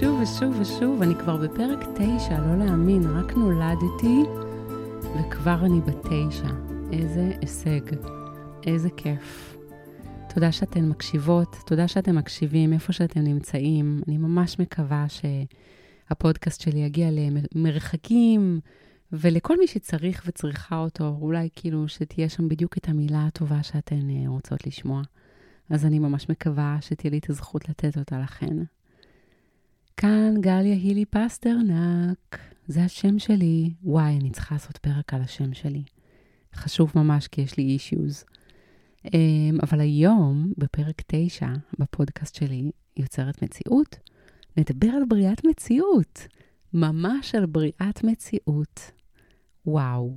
שוב, שוב ושוב ושוב. אני כבר בפרק תשע, לא להאמין, רק נולדתי וכבר אני בתשע. איזה הישג, איזה כיף. תודה שאתן מקשיבות, תודה שאתם מקשיבים איפה שאתם נמצאים. אני ממש מקווה שהפודקאסט שלי יגיע למרחקים ולכל מי שצריך וצריכה אותו, אולי כאילו שתהיה שם בדיוק את המילה הטובה שאתן אה, רוצות לשמוע. אז אני ממש מקווה שתהיה לי את הזכות לתת אותה לכן. כאן גליה הילי פסטרנק, זה השם שלי. וואי, אני צריכה לעשות פרק על השם שלי. חשוב ממש כי יש לי אישיוז. אמ, אבל היום, בפרק 9, בפודקאסט שלי, יוצרת מציאות, נדבר על בריאת מציאות. ממש על בריאת מציאות. וואו.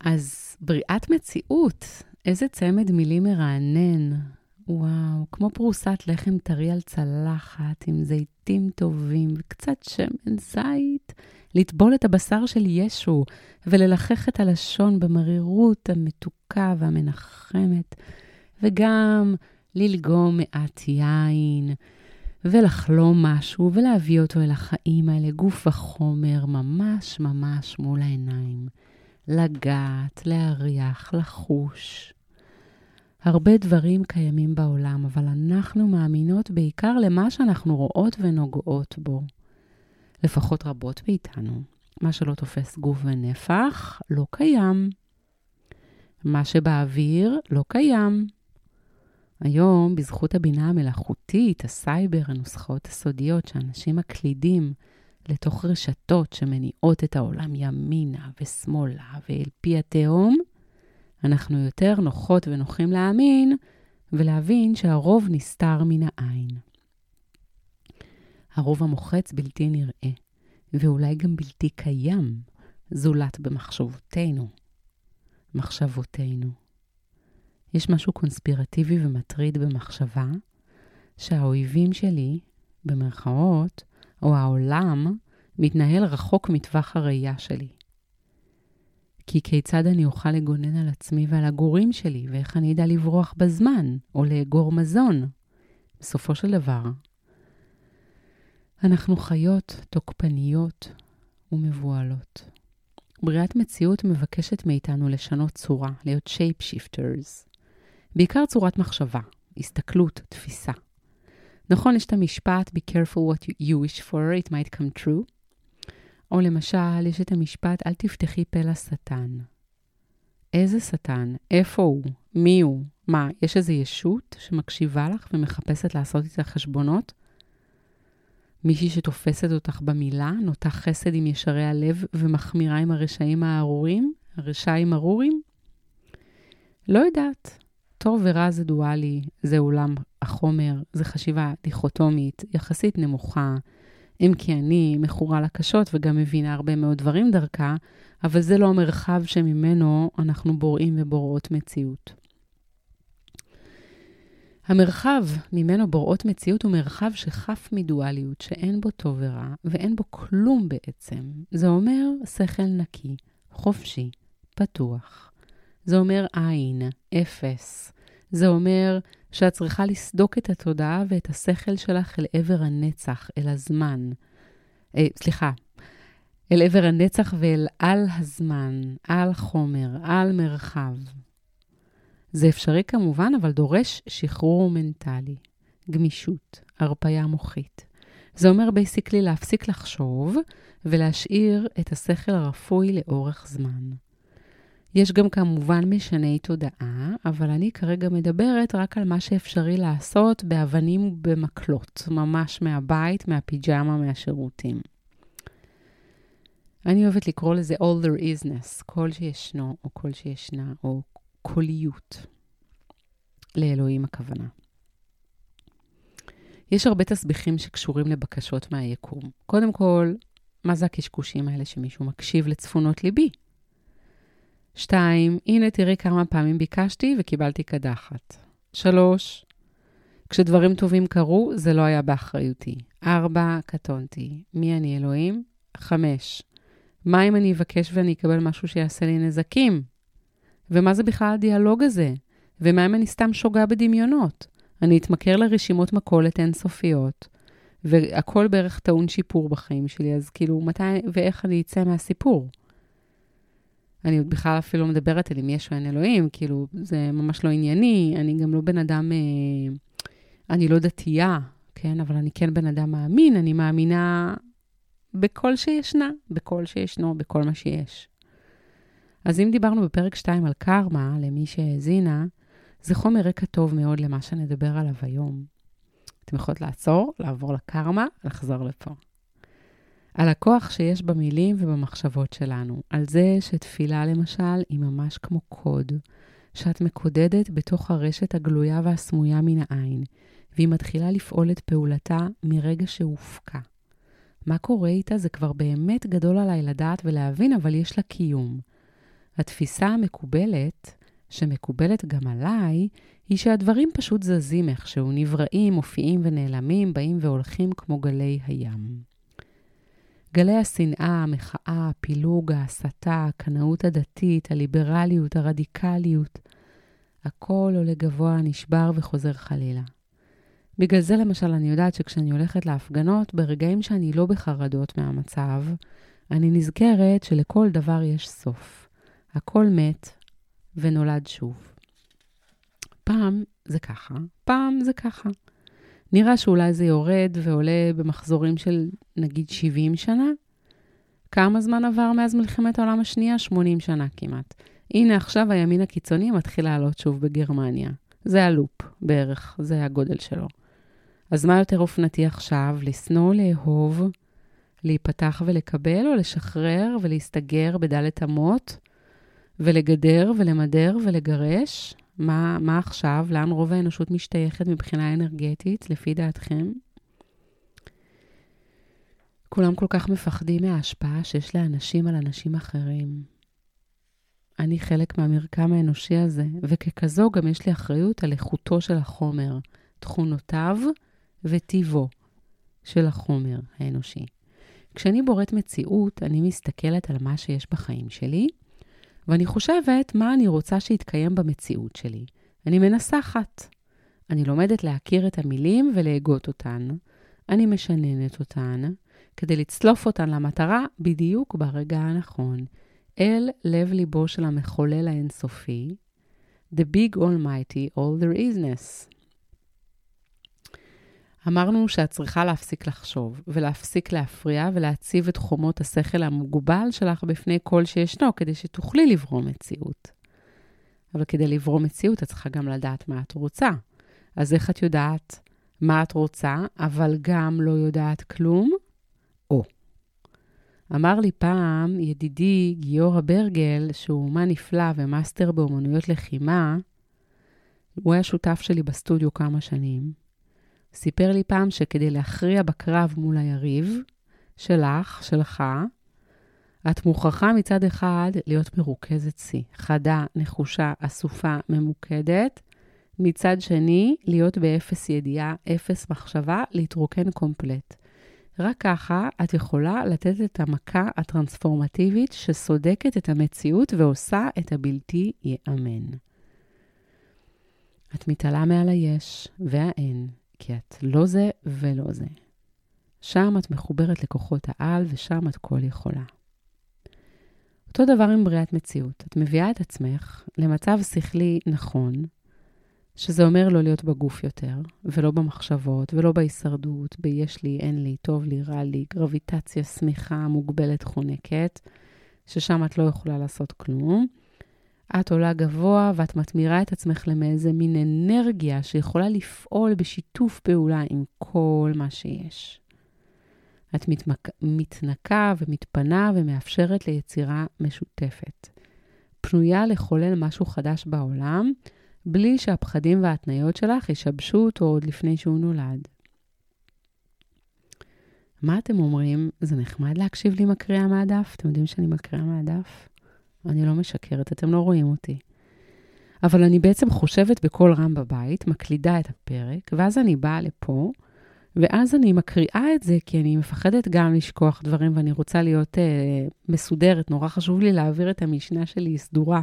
אז בריאת מציאות, איזה צמד מילים מרענן. וואו, כמו פרוסת לחם טרי על צלחת, עם זיתים טובים וקצת שמן זית. לטבול את הבשר של ישו וללחך את הלשון במרירות המתוקה והמנחמת, וגם ללגום מעט יין, ולחלום משהו ולהביא אותו אל החיים האלה, גוף וחומר, ממש ממש מול העיניים. לגעת, להריח, לחוש. הרבה דברים קיימים בעולם, אבל אנחנו מאמינות בעיקר למה שאנחנו רואות ונוגעות בו. לפחות רבות מאיתנו. מה שלא תופס גוף ונפח, לא קיים. מה שבאוויר, לא קיים. היום, בזכות הבינה המלאכותית, הסייבר, הנוסחאות הסודיות שאנשים מקלידים לתוך רשתות שמניעות את העולם ימינה ושמאלה ואל פי התהום, אנחנו יותר נוחות ונוחים להאמין ולהבין שהרוב נסתר מן העין. הרוב המוחץ בלתי נראה, ואולי גם בלתי קיים, זולת במחשבותינו, מחשבותינו. יש משהו קונספירטיבי ומטריד במחשבה שהאויבים שלי, במרכאות, או העולם, מתנהל רחוק מטווח הראייה שלי. כי כיצד אני אוכל לגונן על עצמי ועל הגורים שלי, ואיך אני אדע לברוח בזמן, או לאגור מזון? בסופו של דבר, אנחנו חיות תוקפניות ומבוהלות. בריאת מציאות מבקשת מאיתנו לשנות צורה, להיות shape shifters. בעיקר צורת מחשבה, הסתכלות, תפיסה. נכון, יש את המשפט, be careful what you wish for, it might come true. או למשל, יש את המשפט, אל תפתחי פה לשטן. איזה שטן? איפה הוא? מי הוא? מה, יש איזו ישות שמקשיבה לך ומחפשת לעשות איתה חשבונות? מישהי שתופסת אותך במילה, נוטה חסד עם ישרי הלב ומחמירה עם הרשעים הארורים? הרשעים ארורים? לא יודעת. טוב ורע זה דואלי, זה עולם החומר, זה חשיבה דיכוטומית, יחסית נמוכה. אם כי אני מכורה לקשות וגם מבינה הרבה מאוד דברים דרכה, אבל זה לא המרחב שממנו אנחנו בוראים ובוראות מציאות. המרחב ממנו בוראות מציאות הוא מרחב שחף מדואליות, שאין בו טוב ורע, ואין בו כלום בעצם. זה אומר שכל נקי, חופשי, פתוח. זה אומר אין, אפס. זה אומר שאת צריכה לסדוק את התודעה ואת השכל שלך אל עבר הנצח, אל הזמן. אה, סליחה, אל עבר הנצח ואל על הזמן, על חומר, על מרחב. זה אפשרי כמובן, אבל דורש שחרור מנטלי, גמישות, הרפיה מוחית. זה אומר basically להפסיק לחשוב ולהשאיר את השכל הרפוי לאורך זמן. יש גם כמובן משני תודעה, אבל אני כרגע מדברת רק על מה שאפשרי לעשות באבנים במקלות, ממש מהבית, מהפיג'מה, מהשירותים. אני אוהבת לקרוא לזה all there isness, כל שישנו או כל שישנה, או קוליות. לאלוהים הכוונה. יש הרבה תסביכים שקשורים לבקשות מהיקום. קודם כל, מה זה הקשקושים האלה שמישהו מקשיב לצפונות ליבי? שתיים, הנה תראי כמה פעמים ביקשתי וקיבלתי קדחת. שלוש, כשדברים טובים קרו, זה לא היה באחריותי. ארבע, קטונתי. מי אני, אלוהים? חמש, מה אם אני אבקש ואני אקבל משהו שיעשה לי נזקים? ומה זה בכלל הדיאלוג הזה? ומה אם אני סתם שוגה בדמיונות? אני אתמכר לרשימות מכולת אינסופיות, והכל בערך טעון שיפור בחיים שלי, אז כאילו, מתי ואיך אני אצא מהסיפור? אני בכלל אפילו לא מדברת על אם יש או אין אלוהים, כאילו, זה ממש לא ענייני, אני גם לא בן אדם, אה, אני לא דתייה, כן? אבל אני כן בן אדם מאמין, אני מאמינה בכל שישנה, בכל שישנו, בכל מה שיש. אז אם דיברנו בפרק 2 על קרמה, למי שהאזינה, זה חומר רקע טוב מאוד למה שנדבר עליו היום. אתם יכולות לעצור, לעבור לקרמה, לחזור לפה. על הכוח שיש במילים ובמחשבות שלנו. על זה שתפילה, למשל, היא ממש כמו קוד, שאת מקודדת בתוך הרשת הגלויה והסמויה מן העין, והיא מתחילה לפעול את פעולתה מרגע שהופקה. מה קורה איתה זה כבר באמת גדול עליי לדעת ולהבין, אבל יש לה קיום. התפיסה המקובלת, שמקובלת גם עליי, היא שהדברים פשוט זזים איכשהו, נבראים, מופיעים ונעלמים, באים והולכים כמו גלי הים. גלי השנאה, המחאה, הפילוג, ההסתה, הקנאות הדתית, הליברליות, הרדיקליות, הכל עולה גבוה, נשבר וחוזר חלילה. בגלל זה למשל אני יודעת שכשאני הולכת להפגנות, ברגעים שאני לא בחרדות מהמצב, אני נזכרת שלכל דבר יש סוף. הכל מת ונולד שוב. פעם זה ככה, פעם זה ככה. נראה שאולי זה יורד ועולה במחזורים של נגיד 70 שנה. כמה זמן עבר מאז מלחמת העולם השנייה? 80 שנה כמעט. הנה עכשיו הימין הקיצוני מתחיל לעלות שוב בגרמניה. זה הלופ בערך, זה הגודל שלו. אז מה יותר אופנתי עכשיו? לשנוא, לאהוב, להיפתח ולקבל, או לשחרר ולהסתגר בדלת אמות, ולגדר ולמדר ולגרש? מה, מה עכשיו? לאן רוב האנושות משתייכת מבחינה אנרגטית, לפי דעתכם? כולם כל כך מפחדים מההשפעה שיש לאנשים על אנשים אחרים. אני חלק מהמרקם האנושי הזה, וככזו גם יש לי אחריות על איכותו של החומר, תכונותיו וטיבו של החומר האנושי. כשאני בוראת מציאות, אני מסתכלת על מה שיש בחיים שלי, ואני חושבת מה אני רוצה שיתקיים במציאות שלי. אני מנסחת. אני לומדת להכיר את המילים ולהגות אותן. אני משננת אותן כדי לצלוף אותן למטרה בדיוק ברגע הנכון, אל לב ליבו של המחולל האינסופי, The Big Almighty All There Isness. אמרנו שאת צריכה להפסיק לחשוב, ולהפסיק להפריע, ולהציב את חומות השכל המוגבל שלך בפני כל שישנו, כדי שתוכלי לברוא מציאות. אבל כדי לברוא מציאות, את צריכה גם לדעת מה את רוצה. אז איך את יודעת מה את רוצה, אבל גם לא יודעת כלום? או. אמר לי פעם ידידי גיורא ברגל, שהוא אומן נפלא ומאסטר באומנויות לחימה, הוא היה שותף שלי בסטודיו כמה שנים, סיפר לי פעם שכדי להכריע בקרב מול היריב, שלך, שלך, את מוכרחה מצד אחד להיות מרוכזת שיא, חדה, נחושה, אסופה, ממוקדת. מצד שני, להיות באפס ידיעה, אפס מחשבה, להתרוקן קומפלט. רק ככה את יכולה לתת את המכה הטרנספורמטיבית שסודקת את המציאות ועושה את הבלתי ייאמן. את מתעלה מעל היש והאין, כי את לא זה ולא זה. שם את מחוברת לכוחות העל ושם את כל יכולה. אותו דבר עם בריאת מציאות. את מביאה את עצמך למצב שכלי נכון, שזה אומר לא להיות בגוף יותר, ולא במחשבות, ולא בהישרדות, ביש לי, אין לי, טוב לי, רע לי, גרביטציה שמיכה, מוגבלת, חונקת, ששם את לא יכולה לעשות כלום. את עולה גבוה ואת מתמירה את עצמך למאיזה מין אנרגיה שיכולה לפעול בשיתוף פעולה עם כל מה שיש. את מתמק... מתנקה ומתפנה ומאפשרת ליצירה משותפת. פנויה לחולל משהו חדש בעולם, בלי שהפחדים וההתניות שלך ישבשו אותו עוד לפני שהוא נולד. מה אתם אומרים? זה נחמד להקשיב לי מקריאה מהדף? אתם יודעים שאני מקריאה מהדף? אני לא משקרת, אתם לא רואים אותי. אבל אני בעצם חושבת בקול רם בבית, מקלידה את הפרק, ואז אני באה לפה, ואז אני מקריאה את זה, כי אני מפחדת גם לשכוח דברים, ואני רוצה להיות uh, מסודרת. נורא חשוב לי להעביר את המשנה שלי סדורה.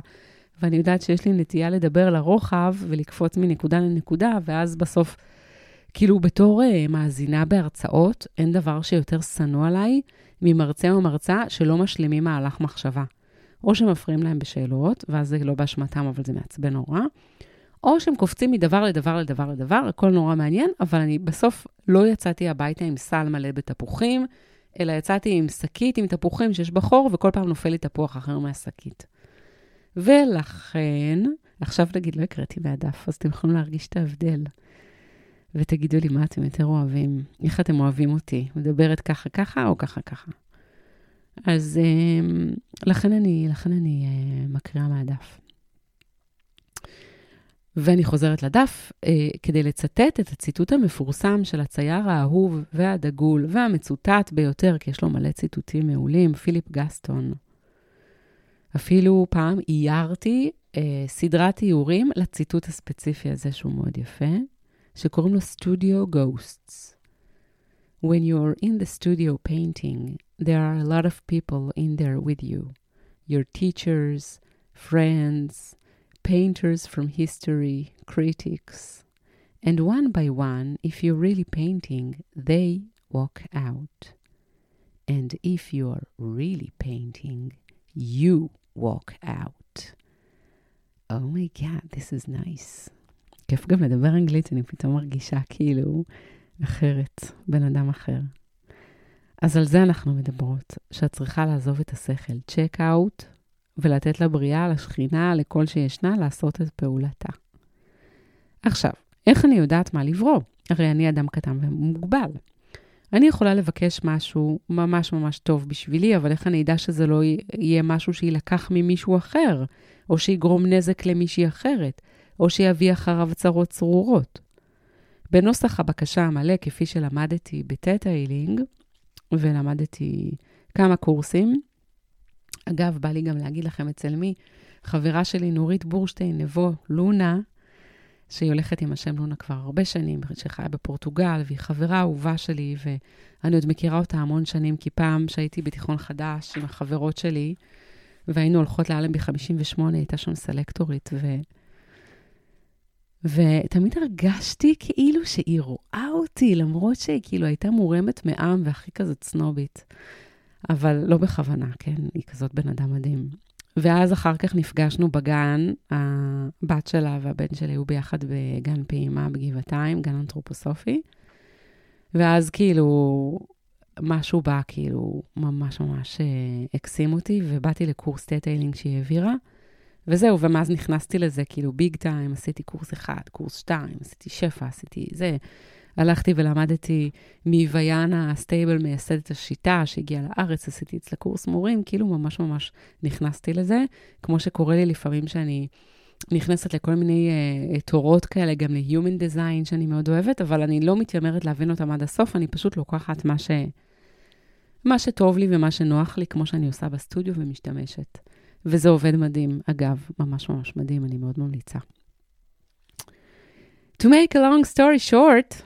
ואני יודעת שיש לי נטייה לדבר לרוחב ולקפוץ מנקודה לנקודה, ואז בסוף, כאילו בתור uh, מאזינה בהרצאות, אין דבר שיותר שנוא עליי ממרצה או מרצה שלא משלימים מהלך מחשבה. או שמפריעים להם בשאלות, ואז זה לא באשמתם, אבל זה מעצבן נורא, או שהם קופצים מדבר לדבר לדבר לדבר, הכל נורא מעניין, אבל אני בסוף לא יצאתי הביתה עם סל מלא בתפוחים, אלא יצאתי עם שקית עם תפוחים שיש בה חור, וכל פעם נופל לי תפוח אחר מהשקית. ולכן, עכשיו נגיד, לא הקראתי מהדף, אז אתם יכולים להרגיש את ההבדל. ותגידו לי מה אתם יותר אוהבים, איך אתם אוהבים אותי, מדברת ככה ככה או ככה ככה. אז um, לכן אני, לכן אני uh, מקריאה מהדף. ואני חוזרת לדף uh, כדי לצטט את הציטוט המפורסם של הצייר האהוב והדגול והמצוטט ביותר, כי יש לו מלא ציטוטים מעולים, פיליפ גסטון. אפילו פעם איירתי uh, סדרת איורים לציטוט הספציפי הזה, שהוא מאוד יפה, שקוראים לו Studio Ghosts. When you're in the studio painting, there are a lot of people in there with you your teachers, friends, painters from history, critics. And one by one, if you're really painting, they walk out. And if you're really painting, you walk out. Oh my god, this is nice. כיף גם לדבר אנגלית, אני פתאום מרגישה כאילו אחרת, בן אדם אחר. אז על זה אנחנו מדברות, שאת צריכה לעזוב את השכל, צ'ק אאוט, ולתת לבריאה, לשכינה, לכל שישנה, לעשות את פעולתה. עכשיו, איך אני יודעת מה לברוא? הרי אני אדם קטן ומוגבל. אני יכולה לבקש משהו ממש ממש טוב בשבילי, אבל איך אני אדע שזה לא יהיה משהו שיילקח ממישהו אחר, או שיגרום נזק למישהי אחרת, או שיביא אחריו צרות צרורות? בנוסח הבקשה המלא, כפי שלמדתי בטטה הילינג, ולמדתי כמה קורסים. אגב, בא לי גם להגיד לכם אצל מי, חברה שלי, נורית בורשטיין, נבו, לונה, שהיא הולכת עם השם לונה כבר הרבה שנים, שחיה בפורטוגל, והיא חברה אהובה שלי, ואני עוד מכירה אותה המון שנים, כי פעם שהייתי בתיכון חדש עם החברות שלי, והיינו הולכות לאלנבי 58, הייתה שם סלקטורית, ו... ותמיד הרגשתי כאילו שהיא רואה אותי, למרות שהיא כאילו הייתה מורמת מעם והכי כזאת סנובית. אבל לא בכוונה, כן? היא כזאת בן אדם מדהים. ואז אחר כך נפגשנו בגן, הבת שלה והבן שלי היו ביחד בגן פעימה בגבעתיים, גן אנתרופוסופי. ואז כאילו, משהו בא כאילו ממש ממש אה, הקסים אותי, ובאתי לקורס theta healing שהיא העבירה. וזהו, ומאז נכנסתי לזה, כאילו big time, עשיתי קורס אחד, קורס שתיים, עשיתי שפע, עשיתי זה. הלכתי ולמדתי מוויאנה סטיבל, מייסדת השיטה, שהגיעה לארץ, עשיתי אצלה קורס מורים, כאילו ממש ממש נכנסתי לזה, כמו שקורה לי לפעמים שאני נכנסת לכל מיני uh, תורות כאלה, גם ל-Human Design, שאני מאוד אוהבת, אבל אני לא מתיימרת להבין אותם עד הסוף, אני פשוט לוקחת מה, ש... מה שטוב לי ומה שנוח לי, כמו שאני עושה בסטודיו ומשתמשת. וזה עובד מדהים. אגב, ממש ממש מדהים, אני מאוד ממליצה. To make a long story short,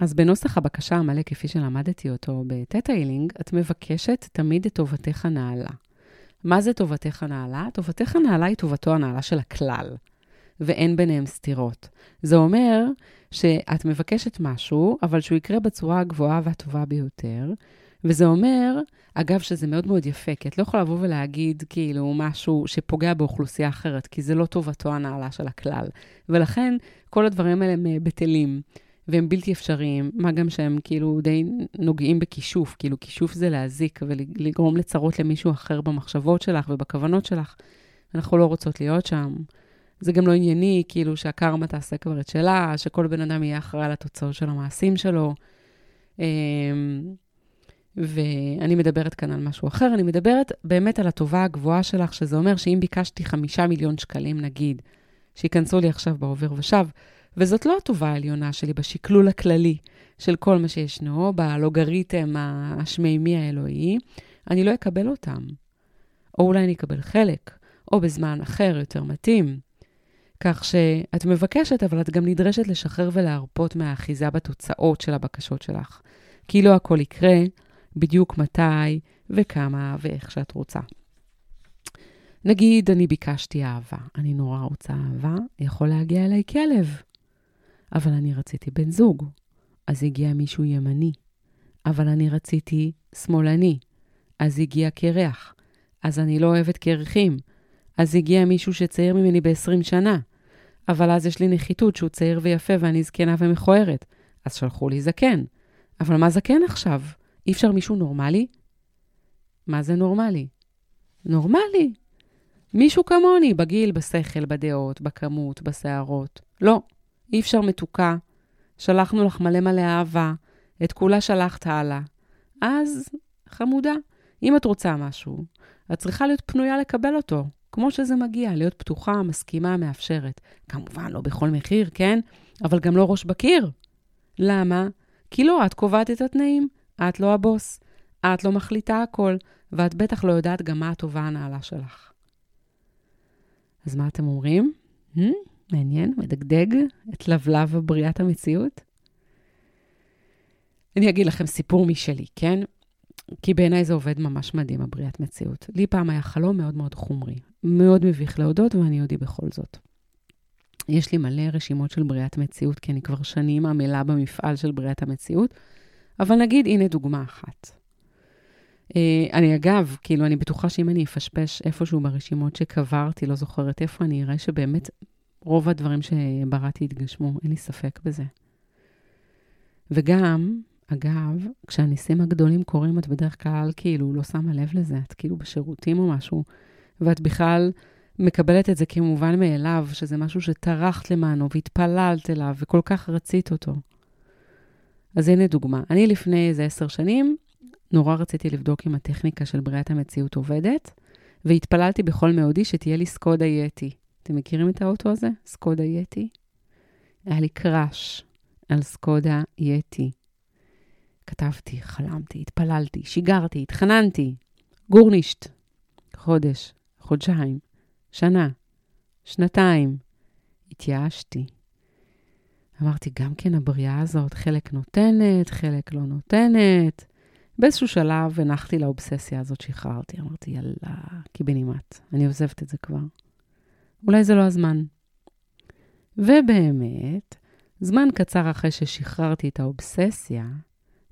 אז בנוסח הבקשה המלא, כפי שלמדתי אותו בטטה-הילינג, את מבקשת תמיד את טובתך הנעלה. מה זה טובתך הנעלה? טובתך הנעלה היא טובתו הנעלה של הכלל, ואין ביניהם סתירות. זה אומר שאת מבקשת משהו, אבל שהוא יקרה בצורה הגבוהה והטובה ביותר, וזה אומר, אגב, שזה מאוד מאוד יפה, כי את לא יכולה לבוא ולהגיד כאילו משהו שפוגע באוכלוסייה אחרת, כי זה לא טובתו הנעלה של הכלל. ולכן כל הדברים האלה הם אה, בטלים. והם בלתי אפשריים, מה גם שהם כאילו די נוגעים בכישוף, כאילו כישוף זה להזיק ולגרום לצרות למישהו אחר במחשבות שלך ובכוונות שלך. אנחנו לא רוצות להיות שם. זה גם לא ענייני, כאילו שהקרמה תעשה כבר את שלה, שכל בן אדם יהיה אחראי על התוצאות של המעשים שלו. ואני מדברת כאן על משהו אחר, אני מדברת באמת על הטובה הגבוהה שלך, שזה אומר שאם ביקשתי חמישה מיליון שקלים, נגיד, שייכנסו לי עכשיו בעובר ושב, וזאת לא הטובה העליונה שלי בשקלול הכללי של כל מה שישנו, בלוגריתם השמימי האלוהי, אני לא אקבל אותם. או אולי אני אקבל חלק, או בזמן אחר יותר מתאים. כך שאת מבקשת, אבל את גם נדרשת לשחרר ולהרפות מהאחיזה בתוצאות של הבקשות שלך. כי לא הכל יקרה בדיוק מתי וכמה ואיך שאת רוצה. נגיד, אני ביקשתי אהבה, אני נורא רוצה אהבה, יכול להגיע אליי כלב. אבל אני רציתי בן זוג, אז הגיע מישהו ימני. אבל אני רציתי שמאלני, אז הגיע קרח. אז אני לא אוהבת קרחים. אז הגיע מישהו שצעיר ממני ב-20 שנה. אבל אז יש לי נחיתות שהוא צעיר ויפה ואני זקנה ומכוערת. אז שלחו לי זקן. אבל מה זקן עכשיו? אי אפשר מישהו נורמלי? מה זה נורמלי? נורמלי. מישהו כמוני, בגיל, בשכל, בדעות, בכמות, בשערות. לא, אי אפשר מתוקה. שלחנו לך מלא מלא אהבה, את כולה שלחת הלאה. אז, חמודה, אם את רוצה משהו, את צריכה להיות פנויה לקבל אותו, כמו שזה מגיע, להיות פתוחה, מסכימה, מאפשרת. כמובן, לא בכל מחיר, כן? אבל גם לא ראש בקיר. למה? כי לא, את קובעת את התנאים, את לא הבוס, את לא מחליטה הכל, ואת בטח לא יודעת גם מה הטובה הנעלה שלך. אז מה אתם אומרים? Hmm? מעניין, מדגדג את לבלב בריאת המציאות? אני אגיד לכם סיפור משלי, כן? כי בעיניי זה עובד ממש מדהים, הבריאת מציאות. לי פעם היה חלום מאוד מאוד חומרי, מאוד מביך להודות, ואני יהודי בכל זאת. יש לי מלא רשימות של בריאת מציאות, כי אני כבר שנים עמלה במפעל של בריאת המציאות, אבל נגיד, הנה דוגמה אחת. Uh, אני אגב, כאילו, אני בטוחה שאם אני אפשפש איפשהו ברשימות שקברתי, לא זוכרת איפה, אני אראה שבאמת רוב הדברים שבראתי התגשמו, אין לי ספק בזה. וגם, אגב, כשהניסים הגדולים קורים, את בדרך כלל כאילו לא שמה לב לזה, את כאילו בשירותים או משהו, ואת בכלל מקבלת את זה כמובן מאליו, שזה משהו שטרחת למענו והתפללת אליו וכל כך רצית אותו. אז הנה דוגמה. אני לפני איזה עשר שנים, נורא רציתי לבדוק אם הטכניקה של בריאת המציאות עובדת, והתפללתי בכל מאודי שתהיה לי סקודה יטי. אתם מכירים את האוטו הזה? סקודה יטי? היה לי קראש על סקודה יטי. כתבתי, חלמתי, התפללתי, שיגרתי, התחננתי. גורנישט. חודש, חודשיים, שנה, שנתיים. התייאשתי. אמרתי, גם כן הבריאה הזאת, חלק נותנת, חלק לא נותנת. באיזשהו שלב הנחתי לאובססיה הזאת, שחררתי. אמרתי, יאללה, קיבינימט, אני עוזבת את זה כבר. אולי זה לא הזמן. ובאמת, זמן קצר אחרי ששחררתי את האובססיה,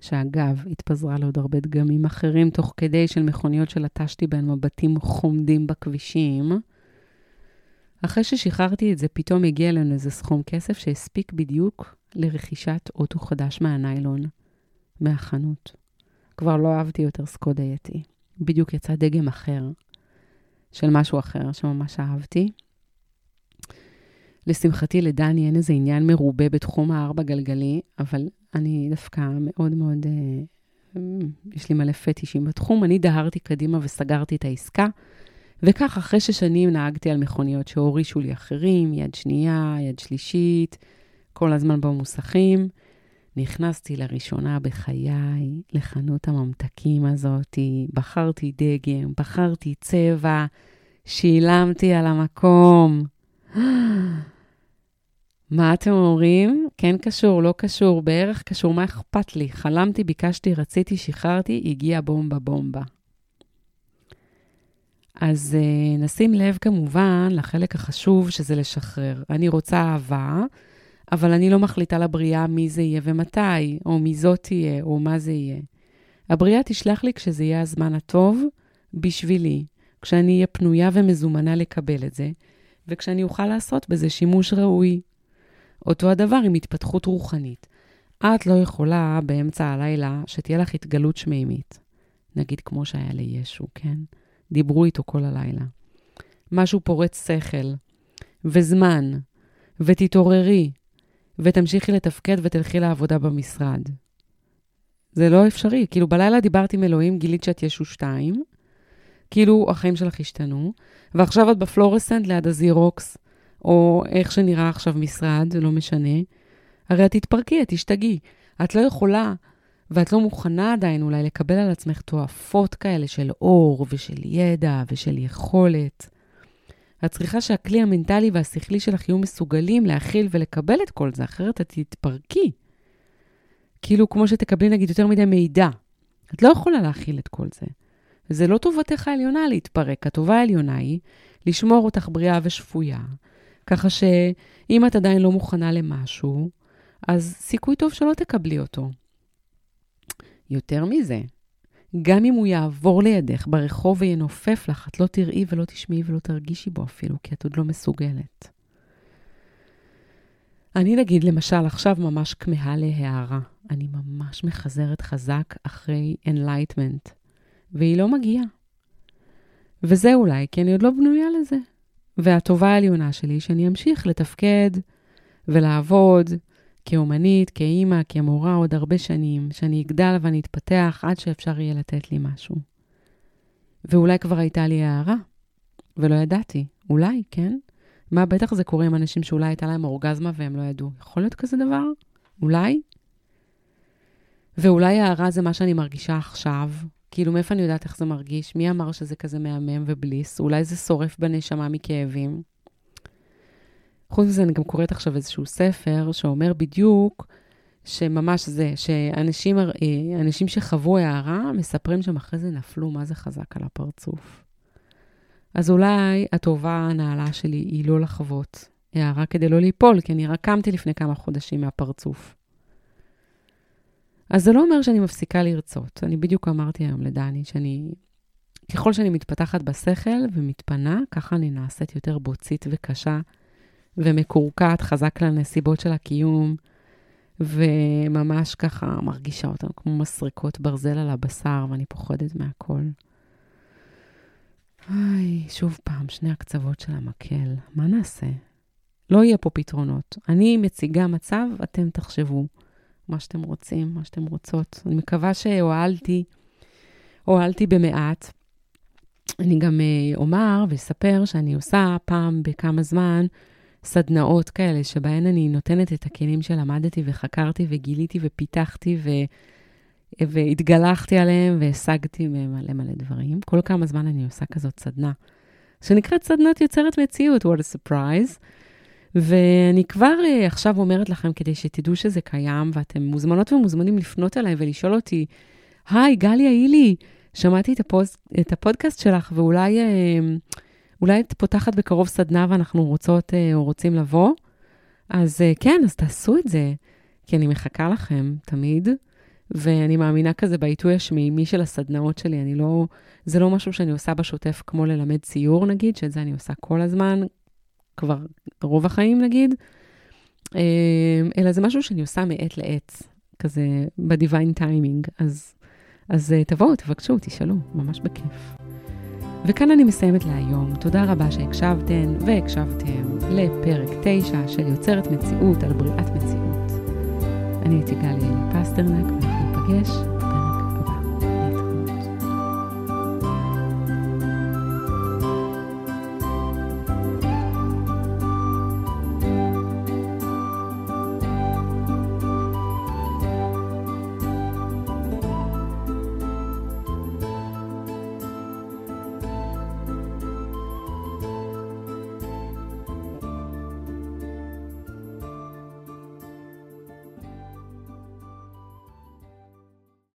שאגב, התפזרה לעוד הרבה דגמים אחרים תוך כדי של מכוניות שלטשתי בהן מבטים חומדים בכבישים, אחרי ששחררתי את זה, פתאום הגיע אלינו איזה סכום כסף שהספיק בדיוק לרכישת אוטו חדש מהניילון, מהחנות. כבר לא אהבתי יותר סקודה יטי. בדיוק יצא דגם אחר, של משהו אחר שממש אהבתי. לשמחתי, לדני אין איזה עניין מרובה בתחום הארבע גלגלי, אבל אני דווקא מאוד מאוד, אה, יש לי מלא פטישים בתחום. אני דהרתי קדימה וסגרתי את העסקה, וכך, אחרי ששנים נהגתי על מכוניות שהורישו לי אחרים, יד שנייה, יד שלישית, כל הזמן במוסכים, נכנסתי לראשונה בחיי לחנות הממתקים הזאת, בחרתי דגם, בחרתי צבע, שילמתי על המקום. מה אתם אומרים? כן קשור, לא קשור, בערך קשור, מה אכפת לי? חלמתי, ביקשתי, רציתי, שחררתי, הגיע בומבה בומבה. אז uh, נשים לב כמובן לחלק החשוב שזה לשחרר. אני רוצה אהבה, אבל אני לא מחליטה לבריאה מי זה יהיה ומתי, או מי זאת תהיה, או מה זה יהיה. הבריאה תשלח לי כשזה יהיה הזמן הטוב בשבילי, כשאני אהיה פנויה ומזומנה לקבל את זה, וכשאני אוכל לעשות בזה שימוש ראוי. אותו הדבר עם התפתחות רוחנית. את לא יכולה באמצע הלילה שתהיה לך התגלות שמימית. נגיד כמו שהיה לישו, כן? דיברו איתו כל הלילה. משהו פורץ שכל, וזמן, ותתעוררי, ותמשיכי לתפקד ותלכי לעבודה במשרד. זה לא אפשרי. כאילו, בלילה דיברת עם אלוהים, גילית שאת ישו שתיים, כאילו החיים שלך השתנו, ועכשיו את בפלורסנט ליד הזירוקס, או איך שנראה עכשיו משרד, זה לא משנה. הרי את תתפרקי, את תשתגעי. את לא יכולה, ואת לא מוכנה עדיין אולי לקבל על עצמך תועפות כאלה של אור ושל ידע ושל יכולת. את צריכה שהכלי המנטלי והשכלי שלך יהיו מסוגלים להכיל ולקבל את כל זה, אחרת את תתפרקי. כאילו כמו שתקבלי נגיד יותר מדי מידע. את לא יכולה להכיל את כל זה. זה לא טובתך העליונה להתפרק, הטובה העליונה היא לשמור אותך בריאה ושפויה, ככה שאם את עדיין לא מוכנה למשהו, אז סיכוי טוב שלא תקבלי אותו. יותר מזה, גם אם הוא יעבור לידך ברחוב וינופף לך, את לא תראי ולא תשמעי ולא תרגישי בו אפילו, כי את עוד לא מסוגלת. אני נגיד, למשל, עכשיו ממש כמהה להערה. אני ממש מחזרת חזק אחרי Enlightenment, והיא לא מגיעה. וזה אולי כי אני עוד לא בנויה לזה. והטובה העליונה שלי שאני אמשיך לתפקד ולעבוד כאומנית, כאימא, כמורה עוד הרבה שנים, שאני אגדל ואני אתפתח עד שאפשר יהיה לתת לי משהו. ואולי כבר הייתה לי הערה, ולא ידעתי. אולי, כן? מה בטח זה קורה עם אנשים שאולי הייתה להם אורגזמה והם לא ידעו. יכול להיות כזה דבר? אולי? ואולי הערה זה מה שאני מרגישה עכשיו. כאילו, מאיפה אני יודעת איך זה מרגיש? מי אמר שזה כזה מהמם ובליס? אולי זה שורף בנשמה מכאבים? חוץ מזה, אני גם קוראת עכשיו איזשהו ספר שאומר בדיוק שממש זה, שאנשים אנשים שחוו הערה, מספרים שהם אחרי זה נפלו, מה זה חזק על הפרצוף. אז אולי הטובה הנעלה שלי היא לא לחוות הערה כדי לא ליפול, כי אני רק קמתי לפני כמה חודשים מהפרצוף. אז זה לא אומר שאני מפסיקה לרצות. אני בדיוק אמרתי היום לדני שאני, ככל שאני מתפתחת בשכל ומתפנה, ככה אני נעשית יותר בוצית וקשה ומקורקעת חזק לנסיבות של הקיום, וממש ככה מרגישה אותן כמו מסריקות ברזל על הבשר, ואני פוחדת מהכל. איי, שוב פעם, שני הקצוות של המקל. מה נעשה? לא יהיה פה פתרונות. אני מציגה מצב, אתם תחשבו מה שאתם רוצים, מה שאתם רוצות. אני מקווה שהועלתי, הועלתי במעט. אני גם אה, אומר ואספר שאני עושה פעם בכמה זמן סדנאות כאלה, שבהן אני נותנת את הכלים שלמדתי וחקרתי וגיליתי ופיתחתי ו... והתגלחתי עליהם והשגתי מלא מלא דברים. כל כמה זמן אני עושה כזאת סדנה, שנקראת סדנת יוצרת מציאות, what a surprise. ואני כבר uh, עכשיו אומרת לכם, כדי שתדעו שזה קיים, ואתם מוזמנות ומוזמנים לפנות אליי ולשאול אותי, היי, גליה הילי, שמעתי את, הפוד, את הפודקאסט שלך, ואולי uh, אולי את פותחת בקרוב סדנה ואנחנו רוצות uh, או רוצים לבוא? אז uh, כן, אז תעשו את זה, כי אני מחכה לכם תמיד. ואני מאמינה כזה בעיתוי השמימי של הסדנאות שלי. אני לא, זה לא משהו שאני עושה בשוטף כמו ללמד ציור, נגיד, שאת זה אני עושה כל הזמן, כבר רוב החיים, נגיד, אמ, אלא זה משהו שאני עושה מעת לעת, כזה בדיוויין טיימינג. אז, אז אה, תבואו, תבקשו, תשאלו, ממש בכיף. וכאן אני מסיימת להיום. תודה רבה שהקשבתן והקשבתם לפרק 9 של יוצרת מציאות על בריאת מציאות. אני הייתי גלי פסטרנק, ואנחנו ניפגש